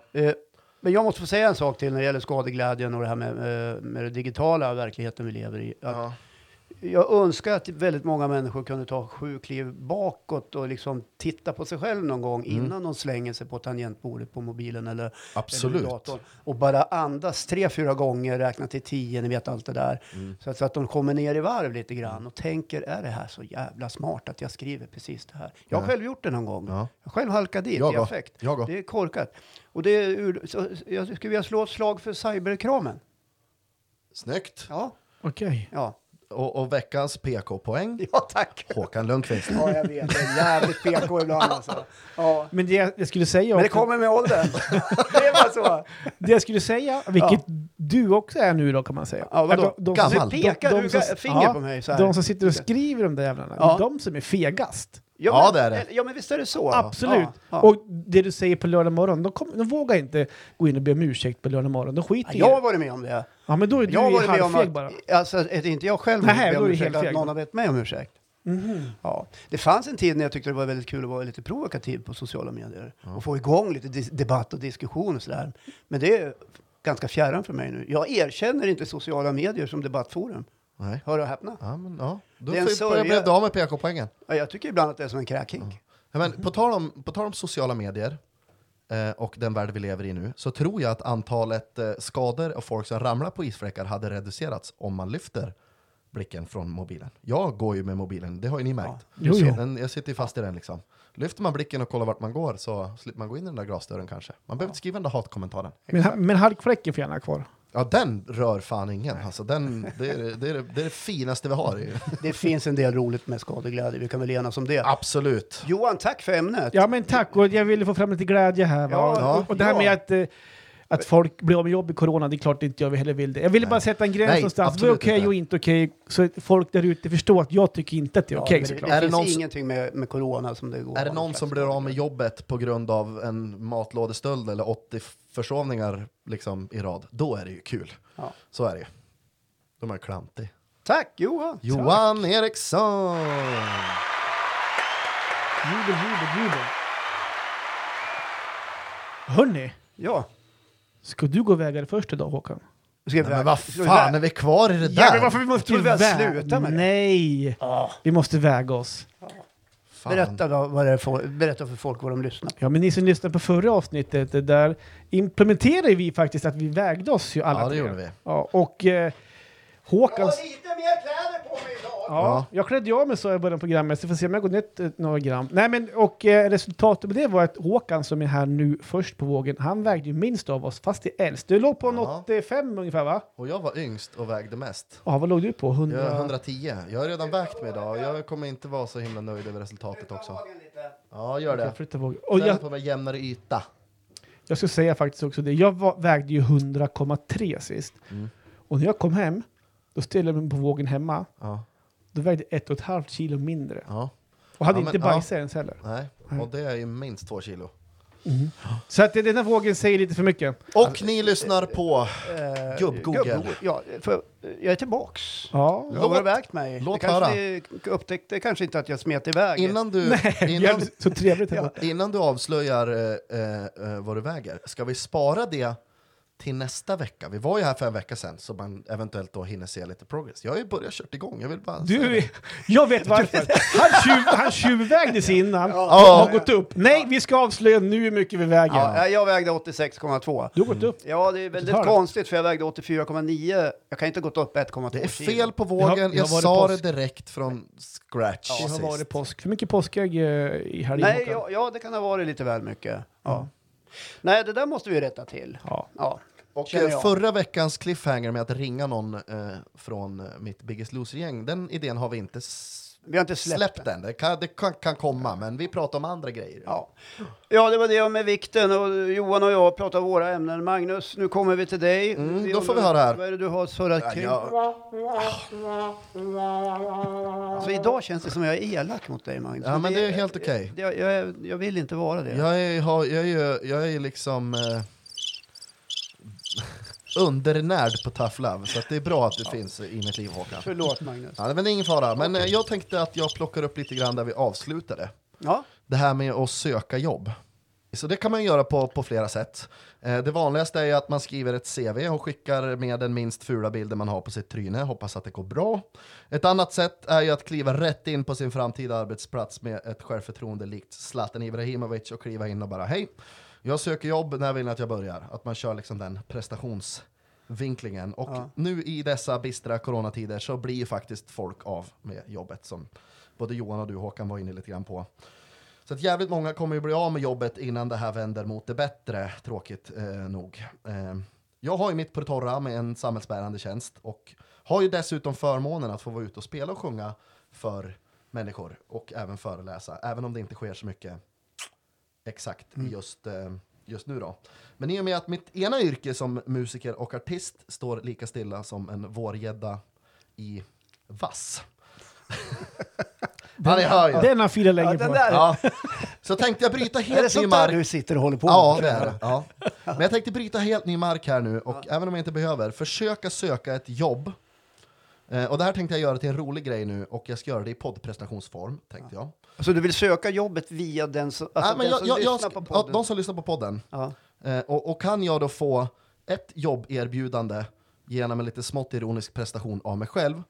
Men jag måste få säga en sak till när det gäller skadeglädjen och det här med, eh, med den digitala verkligheten vi lever i. Ja. Jag önskar att väldigt många människor kunde ta sju kliv bakåt och liksom titta på sig själv någon gång Mm. innan de slänger sig på tangentbordet på mobilen eller, Absolut. eller datorn. Och bara andas tre, fyra gånger, räkna till tio, ni vet allt det där. Mm. Så, att, så att de kommer ner i varv lite grann och tänker, är det här så jävla smart att jag skriver precis det här? Jag har själv gjort det någon gång. Ja. Jag själv halkat dit Jag i affekt. Det är korkat. Och det är ur, så, jag skulle vilja slå ett slag för cyberkramen. Snyggt. Ja, Okej. ja. Och, och veckans PK-poäng, [laughs] ja tack. Håkan Lundqvist. Ja, jag vet. Det är jävligt PK ibland alltså. Ja. Men det jag, jag skulle säga Men det också- kommer med åldern. [laughs] Det är bara så. Det jag skulle säga, vilket du också är nu då kan man säga. Ja, vadå? Att de- de som- Gammal. Du pekar de du finger ja, på mig så här. De som sitter och skriver de där jävlarna, Ja. de som är fegast. Ja, men, det är det. Ja, men visst är det så. Absolut. Ja, ja. Och det du säger på lördag morgon, de, kom, de vågar inte gå in och be om ursäkt på lördag morgon. De skiter i jag har det. varit med om det. Ja, men då är du Jag om halvfeg bara. alltså, att inte jag själv Nej, är bett om du ursäkt, att någon har bett mig om ursäkt. Mhm. Ja. Det fanns en tid när jag tyckte det var väldigt kul att vara lite provokativ på sociala medier och få igång lite debatt och diskussion och sådär. Men det är ganska fjärran för mig nu. Jag erkänner inte sociala medier som debattforum. Nej. Hör och häpna. Ja, men, ja. Då Det är en får- sörja- blev du av med PK-poängen. Ja, jag tycker ibland att det är som en kräkhink. Ja, men på, tal om, på tal om sociala medier eh, och den värld vi lever i nu, så tror jag att antalet eh, skador och folk som ramlar på isfläckar hade reducerats om man lyfter blicken från mobilen. Jag går ju med mobilen, det har ju ni märkt. Jo, jo. Men jag sitter ju fast i den liksom. Lyfter man blicken och kollar vart man går så slipper man gå in i den där glasdörren kanske. Man behöver inte skriva den där hatkommentaren. Men, men halkfläcken får gärna kvar. Ja, den rör fan ingen. Alltså, den, det, är, det, är, det är det finaste vi har. i- [laughs] Det finns en del roligt med skadeglädje, vi kan väl enas om det. Absolut. Johan, tack för ämnet. Ja men tack, och jag ville få fram lite glädje här. Va? Ja, och, och det här ja. med att, eh, att folk blir av med jobb i corona, det är klart inte jag heller vill det. Jag ville bara sätta en gräns Nej, någonstans. Vad är okej inte. och inte okej, så att folk där ute förstår att jag tycker inte att det är Ja, okej men såklart. det, Är det det finns någon ingenting med, med corona som det går Är det någon som blir av med jobbet på grund av en matlådestöld eller 80 försovningar liksom, i rad, då är det ju kul. Ja. Så är det ju. De är klantig. Tack Johan! Johan Eriksson! Jubel, jubel, jubel. Hörni, Ja. ska du gå vägar först idag Håkan? Ska vi Nej, men vad fan är vi kvar i det där? Ja, men varför vi måste vi har vä- slutat med det? Nej, Ja. vi måste väga oss. Fan. Berätta, då, vad det är för, berätta för folk vad de lyssnar på. Ja, men ni som lyssnade på förra avsnittet, där implementerade vi faktiskt att vi vägde oss ju alla Ja, det tre. gjorde vi. Ja, och eh, Håkan... lite mer kläder på mig idag! Ja, jag klädde av mig så i början av programmet, så får se om jag går ner eh, några gram. Nej, men och eh, resultatet på det var att Håkan som är här nu först på vågen, han vägde ju minst av oss, fast det är äldst. Du låg på Ja. 85 ungefär va? Och jag var yngst och vägde mest. Ja, vad låg du på? 100... Jag är 110. Jag har redan vägt mig idag och jag kommer inte vara så himla nöjd över resultatet också. Ja, gör det. Jag flyttar vågen. Och Ställ jag, på mig jämnare yta. jag ska säga faktiskt också det, jag var, vägde ju 100,3 sist. Mm. Och när jag kom hem, då ställde jag mig på vågen hemma, Ja, då vägde jag ett och ett halvt kilo mindre. ja. Och hade Ja, men- inte bajsat ens heller. Nej, Nej. och det är ju minst två kilo. Så att den här vågen säger lite för mycket. Och ni lyssnar på... Eh, Gubb-Google. Gubb-Google. Ja, för jag är tillbaks. Ja. Jag har ivägt mig. låt det kanske höra. ni upptäckte kanske inte att jag smet iväg. Innan du, innan, Jävligt så trevligt. Ja. innan du avslöjar eh, eh, eh, vad du väger, ska vi spara det till nästa vecka? Vi var ju här för en vecka sedan, så man eventuellt då hinner se lite progress. Jag har ju börjat kört igång, jag vill bara Du, jag vet varför. Han, tjuv, han tjuvvägdes innan och Ja. har gått upp. Nej, vi ska avslöja nu hur mycket vi väger. Ja, jag vägde 86,2. Du har gått upp. Ja, det är väldigt Tar det. konstigt för jag vägde 84,9. Jag kan inte ha gått upp 1,2 Det är kilo. fel på vågen, jag varit sa påsk. det direkt från scratch Det har varit påsk. För mycket påskägg eh, i helgen. Nej, ja, ja, det kan ha varit lite väl mycket. Ja. Nej, det där måste vi rätta till. Ja. Ja. Och eh, förra veckans cliffhanger med att ringa någon eh, från mitt Biggest Loser-gäng, den idén har vi inte Vi har inte släppt, släppt den. Det, kan, det kan, kan komma, men vi pratar om andra grejer. Ja. ja, det var det med vikten. Och Johan och jag pratar våra ämnen. Magnus, nu kommer vi till dig. Mm, då får vi höra här. Vad är det du har surrat Ja, kring? jag, Alltså, idag känns det som jag är elak mot dig, Magnus. ja, men det är helt okej. det- Jag, jag, jag vill inte vara det. Jag är, jag är jag är liksom eh, undernärd på tough love, så att det är bra att du finns i mitt liv Håkan. Förlåt, Magnus. Ja, men det är ingen fara, men eh, jag tänkte att jag plockar upp lite grann där vi avslutade. Ja, Det här med att söka jobb. Så det kan man göra på, på flera sätt. Eh, det vanligaste är att man skriver ett CV och skickar med den minst fula bilden man har på sitt tryne. Hoppas att det går bra. Ett annat sätt är ju att kliva rätt in på sin framtida arbetsplats med ett självförtroende likt Zlatan Ibrahimovic och kliva in och bara hej, jag söker jobb, när vill ni att jag börjar? Att man kör liksom den prestationsvinklingen. Och Ja. nu i dessa bistra coronatider så blir faktiskt folk av med jobbet som både Johan och du Håkan var inne lite grann på. Så att jävligt många kommer ju bli av med jobbet innan det här vänder mot det bättre, tråkigt eh, nog. Eh, jag har ju mitt på det torra med en samhällsbärande tjänst och har ju dessutom förmånen att få vara ute och spela och sjunga för människor och även föreläsa, även om det inte sker så mycket exakt just, eh, just nu då. Men i och med att mitt ena yrke som musiker och artist står lika stilla som en vårgädda i vass. [laughs] ja, ni hör ju. Den har fyra ja den på. där. Ja. Så tänkte jag bryta Är det helt ny sånt där mark. du sitter och håller på Ja, med? det är det. Ja. Men jag tänkte bryta helt ny mark här nu och även om jag inte behöver, försöka söka ett jobb. Eh, och det här tänkte jag göra till en rolig grej nu och jag ska göra det i poddprestationsform, tänkte jag. Så du vill söka jobbet via den som, alltså Nej, men den jag, som jag, jag, lyssnar på ja, podden? de som lyssnar på podden. Ja. Eh, och, och kan jag då få ett jobberbjudande genom en lite smått ironisk prestation av mig själv,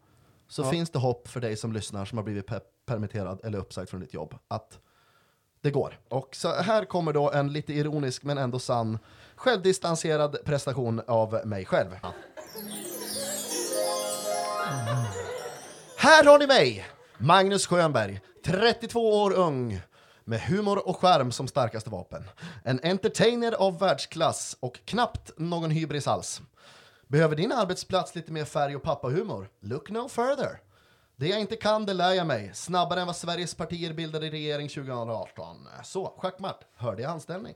så Ja. finns det hopp för dig som lyssnar som har blivit pe- permitterad eller uppsagd från ditt jobb att det går. Och så här kommer då en lite ironisk men ändå sann självdistanserad prestation av mig själv. Här har ni mig, Magnus Schönberg, 32 år ung, med humor och skärm som starkaste vapen. En entertainer av världsklass och knappt någon hybris alls. Behöver din arbetsplats lite mer färg och pappahumor? Look no further. Det jag inte kan, det lär jag mig. Snabbare än vad Sveriges partier bildade regering 2018. Så, schackmatt. Hörde jag anställning?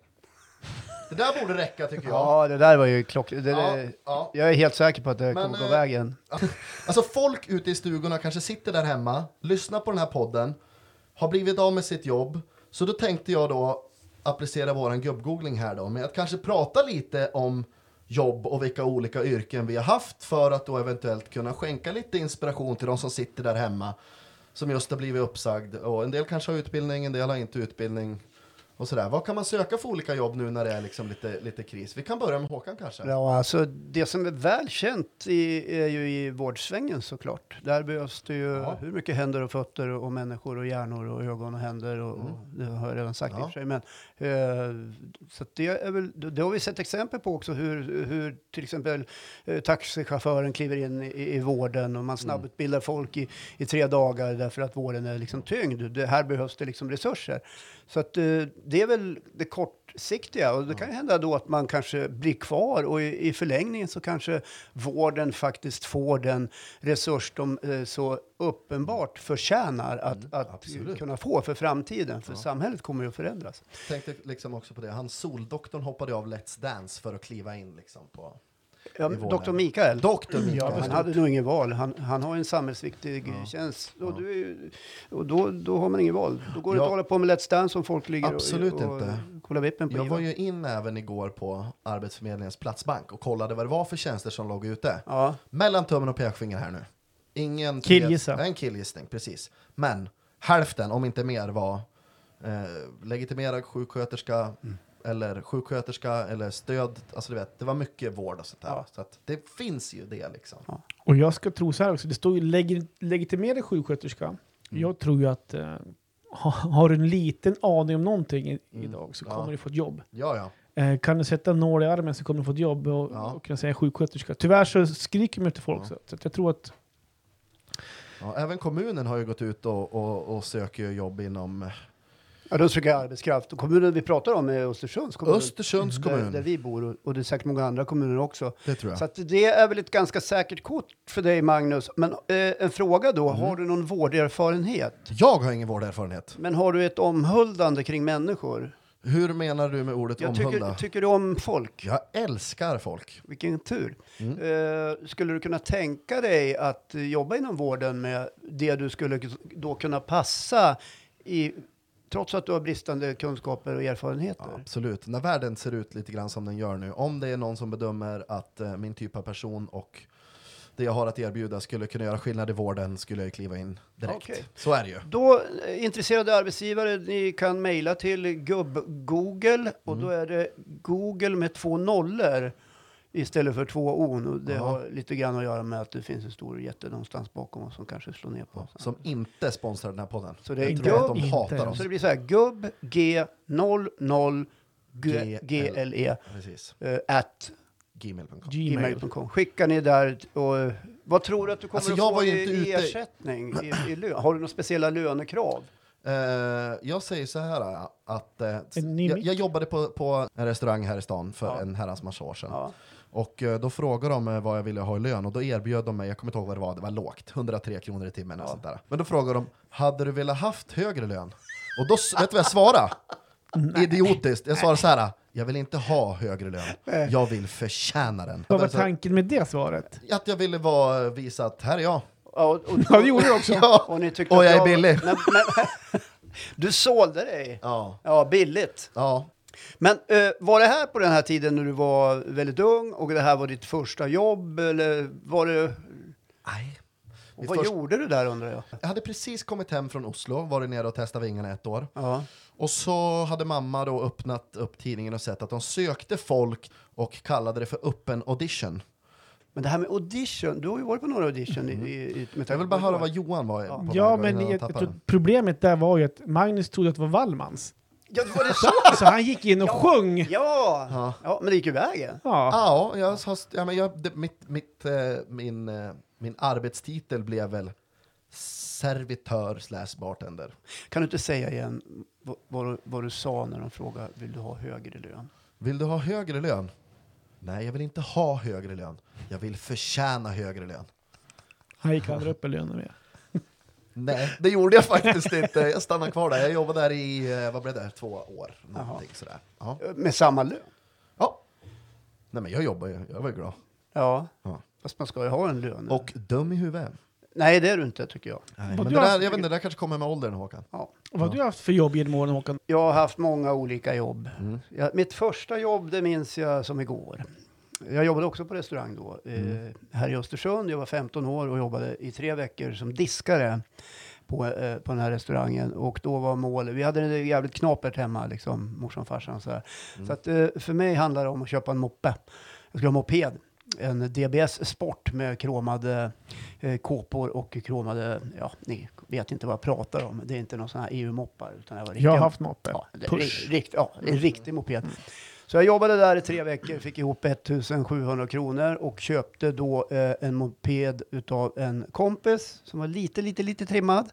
Det där borde räcka tycker jag. ja, det där var ju klockrent. Det, Ja, det, ja. Jag är helt säker på att det Men, kommer gå eh, vägen. [laughs] Alltså folk ute i stugorna kanske sitter där hemma, lyssnar på den här podden, har blivit av med sitt jobb. Så då tänkte jag då applicera våran gubbgoogling här då med att kanske prata lite om jobb och vilka olika yrken vi har haft för att då eventuellt kunna skänka lite inspiration till de som sitter där hemma som just har blivit uppsagd. Och en del kanske har utbildning, en del har inte utbildning. Och sådär. Vad kan man söka för olika jobb nu när det är liksom lite, lite kris? Vi kan börja med Håkan kanske. Ja, alltså det som är väl känt i, är ju i vårdsvängen såklart. Där behövs det ju Ja. hur mycket händer och fötter och människor och hjärnor och ögon och händer och, och det har jag redan sagt i Mm. Ja. och för sig. Men, eh, så det, är väl, det har vi sett exempel på också hur, hur till exempel eh, taxichauffören kliver in i, i vården och man Mm. snabbutbildar folk i, i tre dagar därför att vården är liksom tyngd. Det, här behövs det liksom resurser. Så att, eh, det är väl det kortsiktiga och det kan ju hända då att man kanske blir kvar och i, i förlängningen så kanske vården faktiskt får den resurs de eh, så uppenbart förtjänar att, att Mm, absolut. kunna få för framtiden. För samhället kommer ju att förändras. Tänkte liksom också på det, han soldoktorn hoppade av Let's Dance för att kliva in liksom på... Ja. Doktor Mikael. Doktor Mikael. Ja, han hade nog ingen val. Han, han har en samhällsviktig tjänst. Och, du är, ju- och då, då har man ingen val. Då går det Ja. inte att hålla på med Let's Dance som folk ligger Absolut och, och, inte. och Kolla vippen på Jag Ivar. var ju in även igår på Arbetsförmedlingens platsbank och kollade vad det var för tjänster som låg ute. Ja, Mellan tummen och pekfinger här nu. Ingen Killgissa. Ja, En killgissning, precis. Men hälften, om inte mer, var eh, legitimerad sjuksköterska eller sjuksköterska eller stöd. Alltså du vet, det var mycket vård och sånt där. Ja. Så att det finns ju det liksom. Och jag ska tro så här också, det står ju leg legitimerad sjuksköterska. Mm. Jag tror ju att eh, ha, har du en liten aning om någonting i, Mm. idag så Ja. kommer du få ett jobb. Ja, ja. Eh, kan du sätta en nål i armen så kommer du få ett jobb och, Ja. och kunna säga sjuksköterska. Tyvärr så skriker man efter folk Ja. så, så att jag tror att ja. Även kommunen har ju gått ut och, och, och söker jobb inom ja de söker arbetskraft. Och kommunen vi pratar om är Östersunds kommun. Östersunds Där, kommun. där vi bor och, det är säkert många andra kommuner också. Det tror jag. Så att det är väl ett ganska säkert kort för dig Magnus. Men eh, en fråga då, Mm. har du någon vårderfarenhet? Jag har ingen vårderfarenhet. Men har du ett omhuldande kring människor? Hur menar du med ordet Jag tycker, omhulda? tycker du om folk? Jag älskar folk. Vilken tur. Mm. Eh, skulle du kunna tänka dig att jobba inom vården med det du skulle då kunna passa i, trots att du har bristande kunskaper och erfarenheter? Ja, absolut. När världen ser ut lite grann som den gör nu, om det är någon som bedömer att eh, min typ av person och det jag har att erbjuda skulle kunna göra skillnad i vården skulle jag kliva in direkt. Okej. Så är det ju. Då, eh, intresserade arbetsgivare, ni kan mejla till gubb-google och Mm. då är det Google med två nollor istället för två on. Och det Ja. har lite grann att göra med att det finns en stor jätte någonstans bakom oss som kanske slår ner på oss. Som inte sponsrar den här podden. Så det är jag tror att de gubb- hatar inte. oss. Så det blir så här, gubb G00 G- GLE Precis. eh, at Gmail.com. Gmail. gmail.com. Skickar ni där och eh, vad tror du att du kommer Alltså, att få var ju i, inte i ute- ersättning? I, i lön? Har du några speciella lönekrav? Eh, jag säger så här att ny jag, jag jobbade på, på en restaurang här i stan för Ja. en herrans massa år sedan. Ja. Och eh, då frågade de vad jag ville ha i lön och då erbjöd de mig, jag kommer inte ihåg vad det var, det var lågt, 103 kronor i timmen. Ja. sånt där. Men då frågade de, hade du velat haft högre lön? Och då, vet du vad jag svarade? [laughs] Idiotiskt, jag svarade så här, jag vill inte ha högre lön, jag vill förtjäna den. Vad var Alltså, tanken med det svaret? att jag ville vara, visa att här är jag. Ja, och, och, [laughs] Ja, det gjorde du också. [laughs] Ja, och ni tyckte och att jag är var- billig. Men, men, du sålde dig. Ja. Ja, billigt. Ja. Men eh, var det här på den här tiden när du var väldigt ung och det här var ditt första jobb? Eller var det... Nej. Och vad första- gjorde du där undrar jag? Jag hade precis kommit hem från Oslo, varit nere och testat vingarna ett år. Ja. Och så hade mamma då öppnat upp tidningen och sett att de sökte folk och kallade det för öppen audition. Men det här med audition, du har ju varit på några audition i, i, i med Jag vill bara höra vad Johan var Ja. på Ja, men problemet där var ju att Magnus trodde att det var Wallmans. Ja, var det så? Så han gick in och sjöng. Ja. Ja. ja, men det gick ju vägen. Ja. Ja, jag, ja, men jag, det, mitt, mitt, eh, min, eh, min arbetstitel blev väl servitör slash bartender. Kan du inte säga igen vad, vad, du- vad du sa när de frågade vill du ha högre lön? Vill du ha högre lön? Nej, jag vill inte ha högre lön. Jag vill förtjäna högre lön. Han gick aldrig upp i lönen mer. Nej, det gjorde jag faktiskt inte. Jag stannade kvar där. Jag jobbade där i, eh, vad blev det, två år. Någonting sådär. Ja. Med samma lön? ja. Nej men jag jobbar ju, jag var ju glad. Ja. Ja. Fast man ska ju ha en lön. Och dum i huvudet. Nej, det är du inte tycker jag. Nej, Vad men du det har- där, jag vet inte, det där kanske kommer med åldern Håkan. Ja. Vad har du haft för jobb genom åren Håkan? Jag har haft många olika jobb. Mm. Jag, mitt första jobb, det minns jag som igår. Jag jobbade också på restaurang då, Mm. eh, här i Östersund. Jag var 15 år och jobbade i tre veckor som diskare på, eh, på den här restaurangen. Och då var målet, vi hade det jävligt knapert hemma, liksom, morsan farsan. Så, här. Mm. så att, eh, för mig handlar det om att köpa en moppe. Jag skulle ha moped. En DBS Sport med kromade eh, kåpor och kromade, ja, ni vet inte vad jag pratar om. Det är inte någon sån här EU-moppar. Utan det var Jag har haft moppe. Ja, Push. ri- rikt, ja, en riktig moped. Så jag jobbade där i tre veckor, fick ihop 1700 kronor och köpte då eh, en moped utav en kompis som var lite, lite, lite trimmad.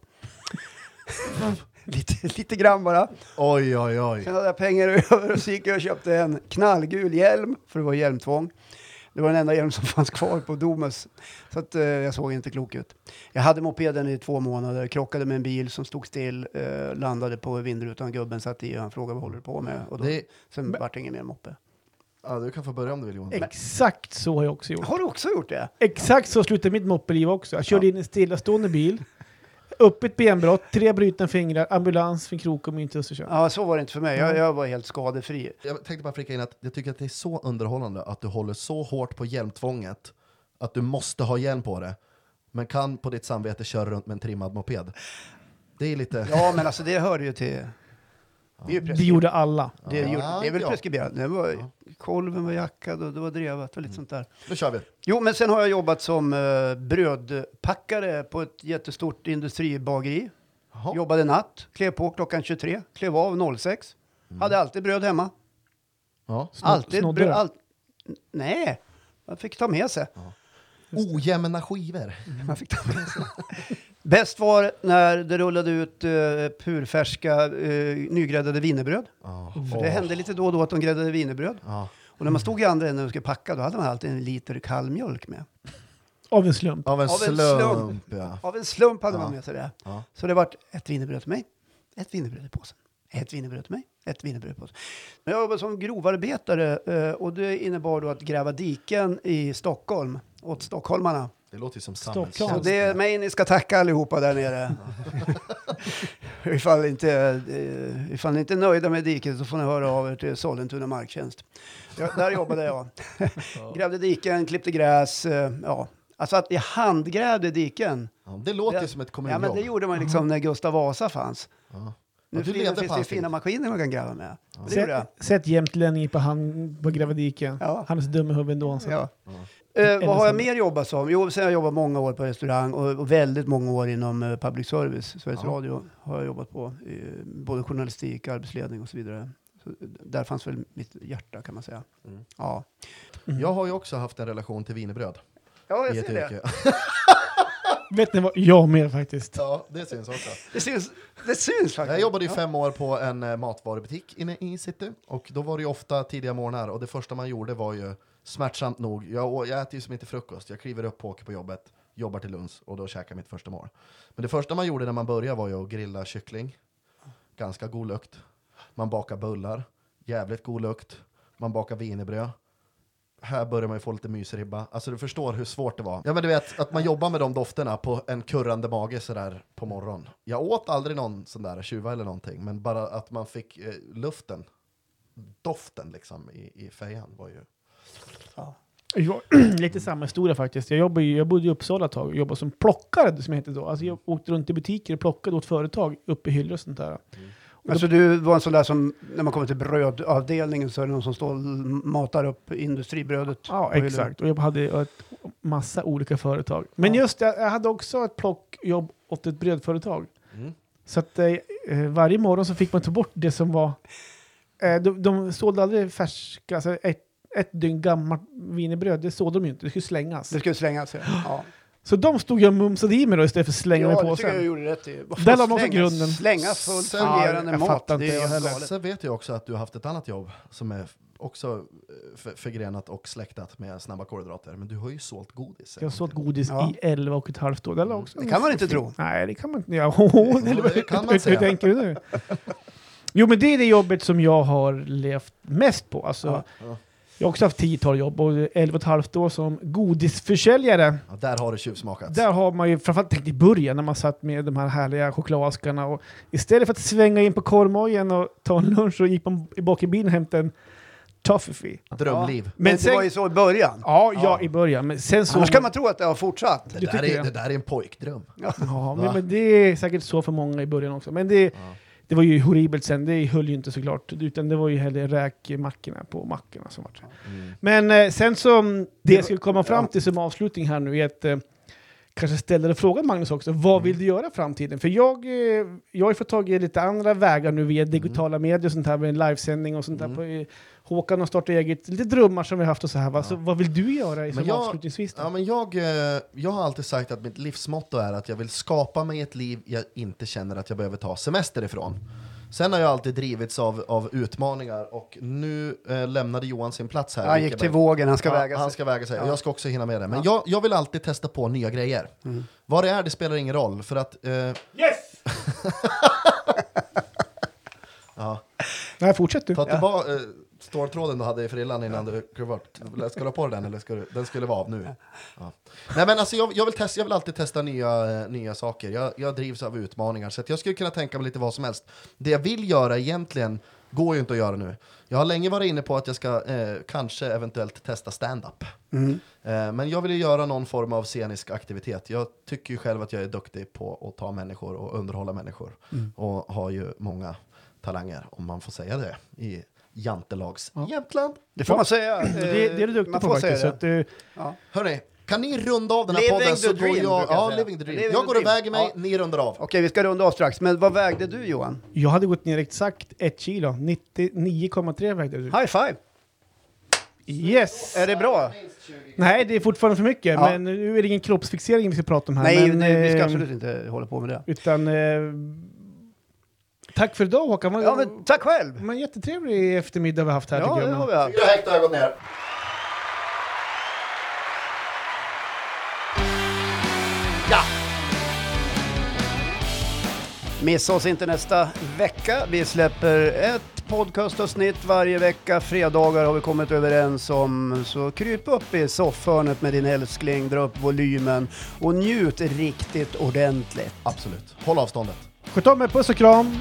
[laughs] lite, lite grann bara. Oj, oj, oj. Sen hade jag pengar [laughs] över och så gick jag och köpte en knallgul hjälm, för det var hjälmtvång. Det var den enda hjälm som [laughs] fanns kvar på Domus. Så att, eh, jag såg inte klok ut. Jag hade mopeden i två månader, krockade med en bil som stod still, eh, landade på vindrutan, gubben satt i och han frågade vad håller du på med? Och då, Det, sen vart det ingen mer moppe. ja, du kan få börja om du vill Johan. Exakt så har jag också gjort. Har du också gjort det? Exakt så slutade mitt moppeliv också. Jag körde in i en stillastående bil. Upp ett benbrott, tre brutna fingrar, ambulans för Krokom in till Östersund. Ja, så var det inte för mig. Jag, jag var helt skadefri. Jag tänkte bara flika in att jag tycker att det är så underhållande att du håller så hårt på hjälmtvånget att du måste ha hjälm på det, men kan på ditt samvete köra runt med en trimmad moped. Det är lite... Ja, men alltså det hörde ju till... Det, är ju Det preskri- gjorde alla. det, Ja, gjorde, det är väl ja. preskriberat. Det var, Ja. Kolven var jackad och det var drevat och lite sånt där. Nu kör vi. Jo, men sen har jag jobbat som uh, brödpackare på ett jättestort industribageri. Jaha. Jobbade natt, klev på klockan 23, klev av 06. Hade alltid bröd hemma. Ja. Snod- Alltid snodde bröd. All... Nej, man fick ta med sig. Ojämna skivor. Man fick ta med sig. Bäst var när det rullade ut uh, purfärska uh, nygräddade wienerbröd. Ja. För det hände lite då och då att de gräddade wienerbröd. Ja. Och när man stod i andra änden och skulle packa, då hade man alltid en liter kall mjölk med. Av en slump. Av en Av en slump, slump. ja. Av en slump hade Ja. man med sig det. Ja. Så det vart ett wienerbröd till mig, ett wienerbröd i påsen. Ett wienerbröd till mig, ett wienerbröd i påsen. Men jag jobbade som grovarbetare eh, och det innebar då att gräva diken i Stockholm åt stockholmarna. Det låter ju som Stockholm. Så samhällstjänst. det är mig ni ska tacka allihopa där nere. [laughs] ifall, inte, eh, ifall ni inte är nöjda med diket så får ni höra av er till Sollentuna marktjänst. Ja, där jobbade jag. [laughs] Grävde diken, klippte gräs. eh, Ja. Alltså att jag handgrävde diken. Ja, det låter ju Det- som ett Ja, kommunjobb. men det gjorde man liksom när Gustav Vasa fanns. Ja. Nu Ja, finns det ju fina maskiner man kan gräva med. Jag. Sätt, sätt jämtlänning på han på gravadiken. Ja. Han är så dum i huvudet ändå. Så. Ja. Eh, vad har jag mer jobbat som? Jo, sen har jag jobbat många år på restaurang och, och väldigt många år inom eh, public service. Sveriges Ja. Radio har jag jobbat på. Eh, både journalistik, arbetsledning och så vidare. Så, där fanns väl mitt hjärta kan man säga. Mm. Ja, Jag har ju också haft en relation till wienerbröd. ja jag i ser det. [laughs] Vet ni vad? Jag med faktiskt. Ja, det syns också. Det syns, det syns faktiskt. Jag jobbade i fem år på en eh, matvarubutik inne i city och då var det ju ofta tidiga morgnar och det första man gjorde var ju smärtsamt nog, jag, jag äter ju som inte frukost, jag kliver upp och åker på jobbet, jobbar till lunch och då käkar jag mitt första mål. Men det första man gjorde när man började var ju att grilla kyckling, ganska god lukt. Man bakar bullar, jävligt god lukt. Man bakar wienerbröd. Här börjar man ju få lite mysribba. Alltså du förstår hur svårt det var. Ja men du vet, att man jobbar med de dofterna på en kurrande mage sådär på morgonen. Jag åt aldrig någon sån där tjuva eller någonting, men bara att man fick eh, luften, doften liksom i, i fejan var ju... Ja. Jag, [clears throat] lite samma historia faktiskt. Jag, jobbade, jag bodde i Uppsala ett tag och jobbade som plockare, som det heter då. Alltså jag åkte runt i butiker och plockade åt företag uppe i hyllor och sånt där. Och Alltså du var en sån där som, när man kommer till brödavdelningen så är det någon som står och matar upp industribrödet. Ja, exakt. Och jag hade ett massa olika företag. Men Ja. just det, jag hade också ett plockjobb åt ett brödföretag. Mm. Så att eh, eh, varje morgon så fick man ta bort det som var... Eh, de, de sålde aldrig färska, alltså ett, ett dygn gammalt wienerbröd, det sålde de ju inte, det skulle slängas. Det skulle slängas. Ja. Ja. Så de stod jag och mumsade i mig då istället för att slänga Ja, mig det på tycker jag sen. du gjorde rätt i. Där la man också grunden. Slängas fullt fungerande Ja, jag mat. Det är jag heller. galet. Sen vet jag också att du har haft ett annat jobb som är också eh, för, förgrenat och släktat med snabba kolhydrater. Men du har ju sålt godis. Jag har sålt godis Ja. i 11 och ett halvt år. Det, la också Det kan man inte tro. Nej, det kan man inte. Ja, eller, [laughs] det kan man hur, hur säga. tänker du nu? Jo, men det är det jobbet som jag har levt mest på. Alltså, Ja. Ja. Jag har också haft tiotal jobb och 11 och ett halvt år som godisförsäljare. Ja, där har du tjuvsmakat. Där har man ju framförallt tänkt i början när man satt med de här härliga chokladaskarna och istället för att svänga in på korvmojen och ta en lunch så gick man bak i bilen och hämtade en toffee. Drömliv. Men, Men det sen- var ju så i början. Ja, ja, Ja. i början. Men sen så... Annars kan man tro att det har fortsatt. Det där, är, det? det där är en pojkdröm. Ja, Va? men, men det är säkert så för många i början också. Men det, Ja. Det var ju horribelt sen. Det höll ju inte såklart. Utan det var ju hellre räkmackorna på mackorna som var Mm. Men eh, sen som det jag skulle komma fram till som avslutning här nu är att eh, kanske ställa dig frågan Magnus också. Vad Mm. vill du göra i framtiden? För jag, eh, jag har fått tag i lite andra vägar nu via digitala medier och sånt här med en livesändning och sånt Mm. där. På, eh, Håkan har startat eget. Lite drömmar som vi haft och så här. Va? Ja. Så vad vill du göra i- jag- avslutningsvis? Då? Ja, men jag, eh, jag har alltid sagt att mitt livsmotto är att jag vill skapa mig ett liv jag inte känner att jag behöver ta semester ifrån. Sen har jag alltid drivits av, av utmaningar och nu eh, lämnade Johan sin plats här. Han gick till vågen, han ska ja, väga Han sig. ska väga sig. Ja. Jag ska också hinna med det. Men Ja. jag, jag vill alltid testa på nya grejer. Mm. Vad det är, det spelar ingen roll. För att... Eh, Yes! [laughs] ja, Nej, fortsätt du. ta, Ja. tillba- eh, ståltråden du hade i frillan innan du bort. Ska du ha på dig den eller ska du, den skulle vara av nu? Ja. Nej men alltså jag, jag, vill testa, jag vill alltid testa nya, nya saker. Jag, jag drivs av utmaningar så jag skulle kunna tänka mig lite vad som helst. Det jag vill göra egentligen går ju inte att göra nu. Jag har länge varit inne på att jag ska eh, kanske eventuellt testa stand-up. Mm. Eh, men jag vill ju göra någon form av scenisk aktivitet. Jag tycker ju själv att jag är duktig på att ta människor och underhålla människor. Mm. Och har ju många talanger, om man får säga det, i jantelags Jämtland. Det får man säga. [clears throat] Det, det är du duktig man på får faktiskt. Så säga att, det. eh, Ja. Hörni, kan ni runda av den här Living podden the så dream, går jag... Ja, living the dream. Living jag går och väger mig, Ja. ni rundar av. Okej, vi ska runda av strax. Men vad vägde du Johan? jag hade gått ner exakt ett kilo. 99,3 vägde du. High five! Yes! Är det bra? Nej, det är fortfarande för mycket. Ja. Men nu är det ingen kroppsfixering vi ska prata om här. Nej, men, det, vi ska eh, absolut inte hålla på med det. Utan... Eh, tack för idag Håkan. Vad- Ja, men tack själv! men jättetrevlig eftermiddag vi har haft här Ja, tycker det jag. har vi haft. Fyra hektar ner. Ja! Missa oss inte nästa vecka. Vi släpper ett podcastavsnitt varje vecka. Fredagar har vi kommit överens om. Så kryp upp i soffhörnet med din älskling, dra upp volymen och njut riktigt ordentligt. Absolut. Håll avståndet. Sköt om er, puss och kram!